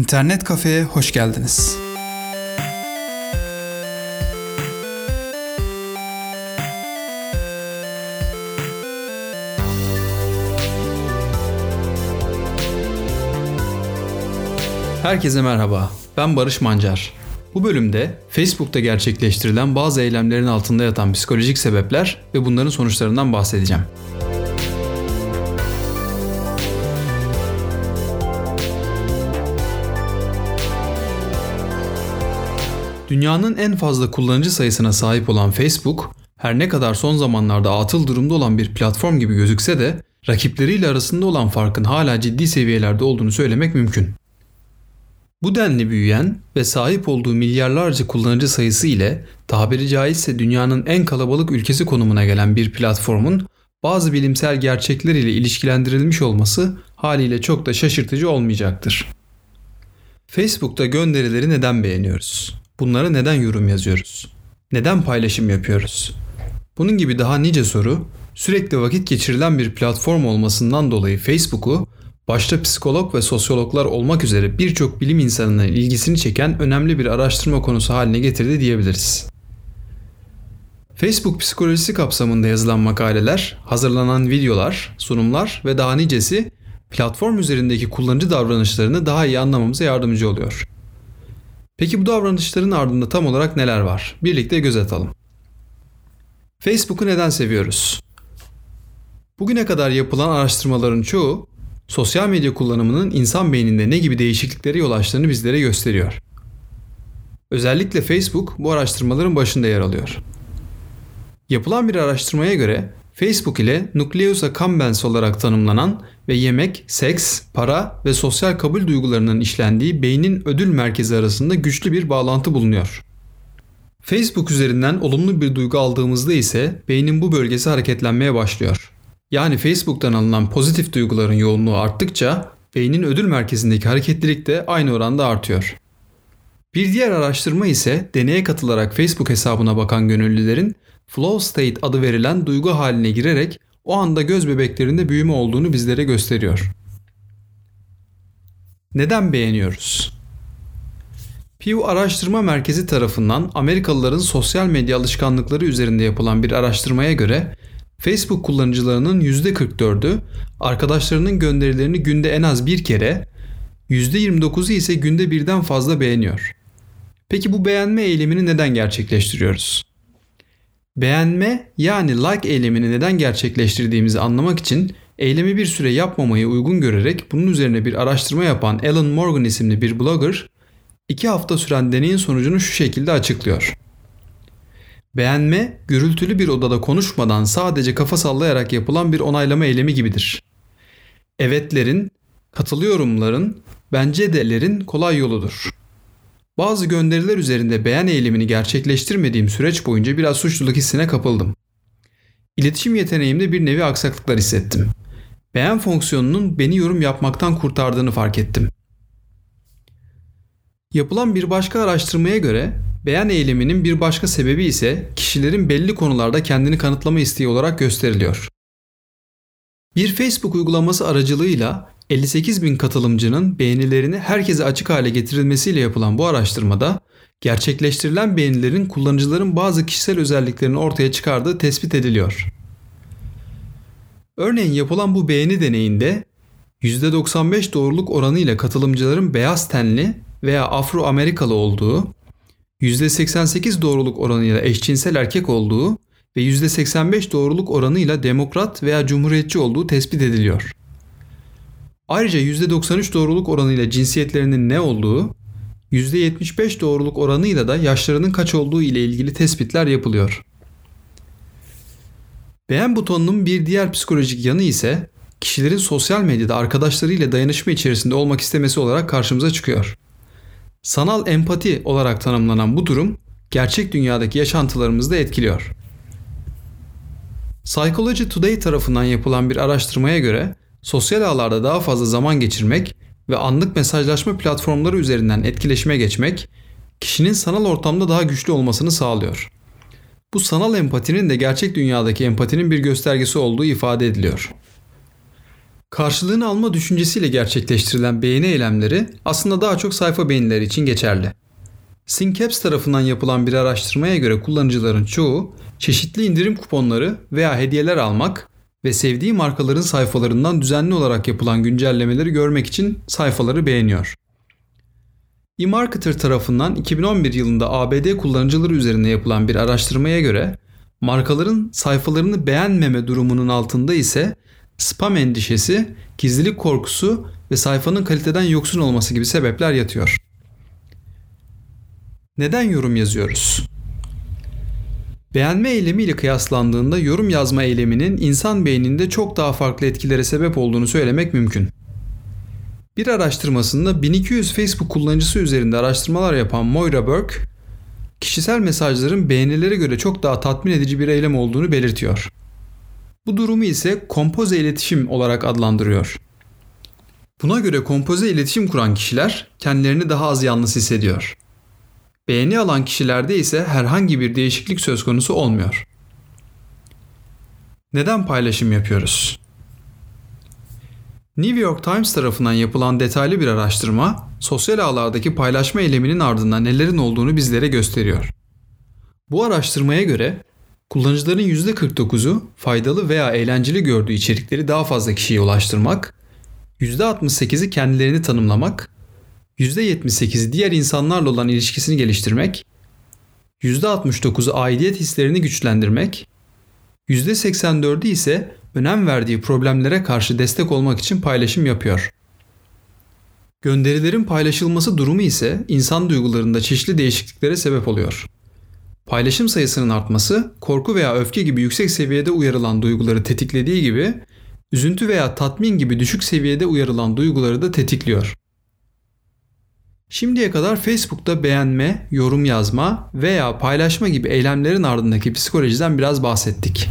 İnternet kafeye hoş geldiniz. Herkese merhaba. Ben Barış Mancar. Bu bölümde Facebook'ta gerçekleştirilen bazı eylemlerin altında yatan psikolojik sebepler ve bunların sonuçlarından bahsedeceğim. Dünyanın en fazla kullanıcı sayısına sahip olan Facebook, her ne kadar son zamanlarda atıl durumda olan bir platform gibi gözükse de rakipleriyle arasında olan farkın hala ciddi seviyelerde olduğunu söylemek mümkün. Bu denli büyüyen ve sahip olduğu milyarlarca kullanıcı sayısı ile tabiri caizse dünyanın en kalabalık ülkesi konumuna gelen bir platformun bazı bilimsel gerçekler ile ilişkilendirilmiş olması haliyle çok da şaşırtıcı olmayacaktır. Facebook'ta gönderileri neden beğeniyoruz? Bunlara neden yorum yazıyoruz? Neden paylaşım yapıyoruz? Bunun gibi daha nice soru sürekli vakit geçirilen bir platform olmasından dolayı Facebook'u başta psikolog ve sosyologlar olmak üzere birçok bilim insanının ilgisini çeken önemli bir araştırma konusu haline getirdi diyebiliriz. Facebook psikolojisi kapsamında yazılan makaleler, hazırlanan videolar, sunumlar ve daha nicesi platform üzerindeki kullanıcı davranışlarını daha iyi anlamamıza yardımcı oluyor. Peki bu davranışların ardında tam olarak neler var? Birlikte göz atalım. Facebook'u neden seviyoruz? Bugüne kadar yapılan araştırmaların çoğu sosyal medya kullanımının insan beyninde ne gibi değişikliklere yol açtığını bizlere gösteriyor. Özellikle Facebook bu araştırmaların başında yer alıyor. Yapılan bir araştırmaya göre Facebook ile nucleus accumbens olarak tanımlanan ve yemek, seks, para ve sosyal kabul duygularının işlendiği beynin ödül merkezi arasında güçlü bir bağlantı bulunuyor. Facebook üzerinden olumlu bir duygu aldığımızda ise beynin bu bölgesi hareketlenmeye başlıyor. Yani Facebook'tan alınan pozitif duyguların yoğunluğu arttıkça beynin ödül merkezindeki hareketlilik de aynı oranda artıyor. Bir diğer araştırma ise deneye katılarak Facebook hesabına bakan gönüllülerin flow state adı verilen duygu haline girerek o anda göz bebeklerinde büyüme olduğunu bizlere gösteriyor. Neden beğeniyoruz? Pew Araştırma Merkezi tarafından Amerikalıların sosyal medya alışkanlıkları üzerinde yapılan bir araştırmaya göre Facebook kullanıcılarının %44'ü arkadaşlarının gönderilerini günde en az bir kere, %29'u ise günde birden fazla beğeniyor. Peki bu beğenme eylemini neden gerçekleştiriyoruz? Beğenme yani like eylemini neden gerçekleştirdiğimizi anlamak için eylemi bir süre yapmamayı uygun görerek bunun üzerine bir araştırma yapan Alan Morgan isimli bir blogger, iki hafta süren deneyin sonucunu şu şekilde açıklıyor. Beğenme, gürültülü bir odada konuşmadan sadece kafa sallayarak yapılan bir onaylama eylemi gibidir. Evetlerin, katılıyorumların, bence delerin kolay yoludur. Bazı gönderiler üzerinde beğen eylemini gerçekleştirmediğim süreç boyunca biraz suçluluk hissine kapıldım. İletişim yeteneğimde bir nevi aksaklıklar hissettim. Beğen fonksiyonunun beni yorum yapmaktan kurtardığını fark ettim. Yapılan bir başka araştırmaya göre beğen eyleminin bir başka sebebi ise kişilerin belli konularda kendini kanıtlama isteği olarak gösteriliyor. Bir Facebook uygulaması aracılığıyla 58 bin katılımcının beğenilerini herkese açık hale getirilmesiyle yapılan bu araştırmada gerçekleştirilen beğenilerin kullanıcıların bazı kişisel özelliklerini ortaya çıkardığı tespit ediliyor. Örneğin yapılan bu beğeni deneyinde %95 doğruluk oranıyla katılımcıların beyaz tenli veya Afro-Amerikalı olduğu, %88 doğruluk oranıyla eşcinsel erkek olduğu ve %85 doğruluk oranıyla demokrat veya cumhuriyetçi olduğu tespit ediliyor. Ayrıca %93 doğruluk oranıyla cinsiyetlerinin ne olduğu, %75 doğruluk oranıyla da yaşlarının kaç olduğu ile ilgili tespitler yapılıyor. Beğen butonunun bir diğer psikolojik yanı ise kişilerin sosyal medyada arkadaşlarıyla dayanışma içerisinde olmak istemesi olarak karşımıza çıkıyor. Sanal empati olarak tanımlanan bu durum gerçek dünyadaki yaşantılarımızı da etkiliyor. Psychology Today tarafından yapılan bir araştırmaya göre sosyal ağlarda daha fazla zaman geçirmek ve anlık mesajlaşma platformları üzerinden etkileşime geçmek kişinin sanal ortamda daha güçlü olmasını sağlıyor. Bu sanal empatinin de gerçek dünyadaki empatinin bir göstergesi olduğu ifade ediliyor. Karşılığını alma düşüncesiyle gerçekleştirilen beğeni eylemleri aslında daha çok sayfa beğenileri için geçerli. Syncaps tarafından yapılan bir araştırmaya göre kullanıcıların çoğu çeşitli indirim kuponları veya hediyeler almak ve sevdiği markaların sayfalarından düzenli olarak yapılan güncellemeleri görmek için sayfaları beğeniyor. eMarketer tarafından 2011 yılında ABD kullanıcıları üzerinde yapılan bir araştırmaya göre markaların sayfalarını beğenmeme durumunun altında ise spam endişesi, gizlilik korkusu ve sayfanın kaliteden yoksun olması gibi sebepler yatıyor. Neden yorum yazıyoruz? Beğenme eylemiyle kıyaslandığında yorum yazma eyleminin insan beyninde çok daha farklı etkilere sebep olduğunu söylemek mümkün. Bir araştırmasında 1200 Facebook kullanıcısı üzerinde araştırmalar yapan Moira Burke, kişisel mesajların beğenilere göre çok daha tatmin edici bir eylem olduğunu belirtiyor. Bu durumu ise kompoze iletişim olarak adlandırıyor. Buna göre kompoze iletişim kuran kişiler kendilerini daha az yalnız hissediyor. Beğeni alan kişilerde ise herhangi bir değişiklik söz konusu olmuyor. Neden paylaşım yapıyoruz? New York Times tarafından yapılan detaylı bir araştırma, sosyal ağlardaki paylaşma eyleminin ardından nelerin olduğunu bizlere gösteriyor. Bu araştırmaya göre kullanıcıların %49'u faydalı veya eğlenceli gördüğü içerikleri daha fazla kişiye ulaştırmak, %68'i kendilerini tanımlamak %78'i diğer insanlarla olan ilişkisini geliştirmek, %69'u aidiyet hislerini güçlendirmek, %84'ü ise önem verdiği problemlere karşı destek olmak için paylaşım yapıyor. Gönderilerin paylaşılması durumu ise insan duygularında çeşitli değişikliklere sebep oluyor. Paylaşım sayısının artması, korku veya öfke gibi yüksek seviyede uyarılan duyguları tetiklediği gibi, üzüntü veya tatmin gibi düşük seviyede uyarılan duyguları da tetikliyor. Şimdiye kadar Facebook'ta beğenme, yorum yazma veya paylaşma gibi eylemlerin ardındaki psikolojiden biraz bahsettik.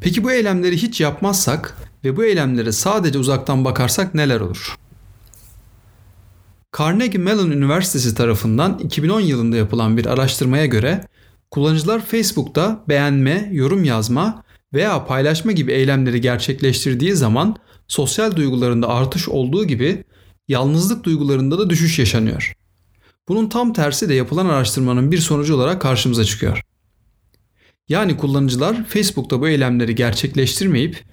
Peki bu eylemleri hiç yapmazsak ve bu eylemlere sadece uzaktan bakarsak neler olur? Carnegie Mellon Üniversitesi tarafından 2010 yılında yapılan bir araştırmaya göre kullanıcılar Facebook'ta beğenme, yorum yazma veya paylaşma gibi eylemleri gerçekleştirdiği zaman sosyal duygularında artış olduğu gibi yalnızlık duygularında da düşüş yaşanıyor. Bunun tam tersi de yapılan araştırmanın bir sonucu olarak karşımıza çıkıyor. Yani kullanıcılar Facebook'ta bu eylemleri gerçekleştirmeyip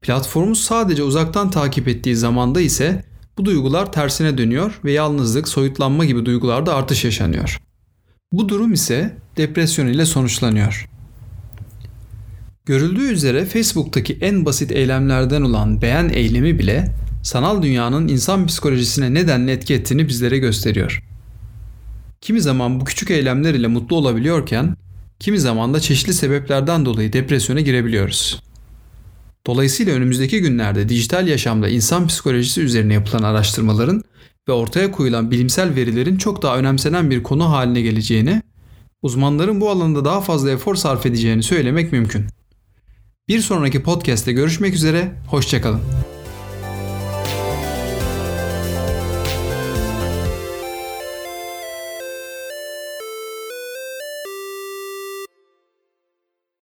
platformu sadece uzaktan takip ettiği zamanda ise bu duygular tersine dönüyor ve yalnızlık, soyutlanma gibi duygularda artış yaşanıyor. Bu durum ise depresyon ile sonuçlanıyor. Görüldüğü üzere Facebook'taki en basit eylemlerden olan beğen eylemi bile sanal dünyanın insan psikolojisine nedenle etki ettiğini bizlere gösteriyor. Kimi zaman bu küçük eylemler ile mutlu olabiliyorken, kimi zaman da çeşitli sebeplerden dolayı depresyona girebiliyoruz. Dolayısıyla önümüzdeki günlerde dijital yaşamda insan psikolojisi üzerine yapılan araştırmaların ve ortaya koyulan bilimsel verilerin çok daha önemsenen bir konu haline geleceğini, uzmanların bu alanda daha fazla efor sarf edeceğini söylemek mümkün. Bir sonraki podcast'te görüşmek üzere, hoşçakalın.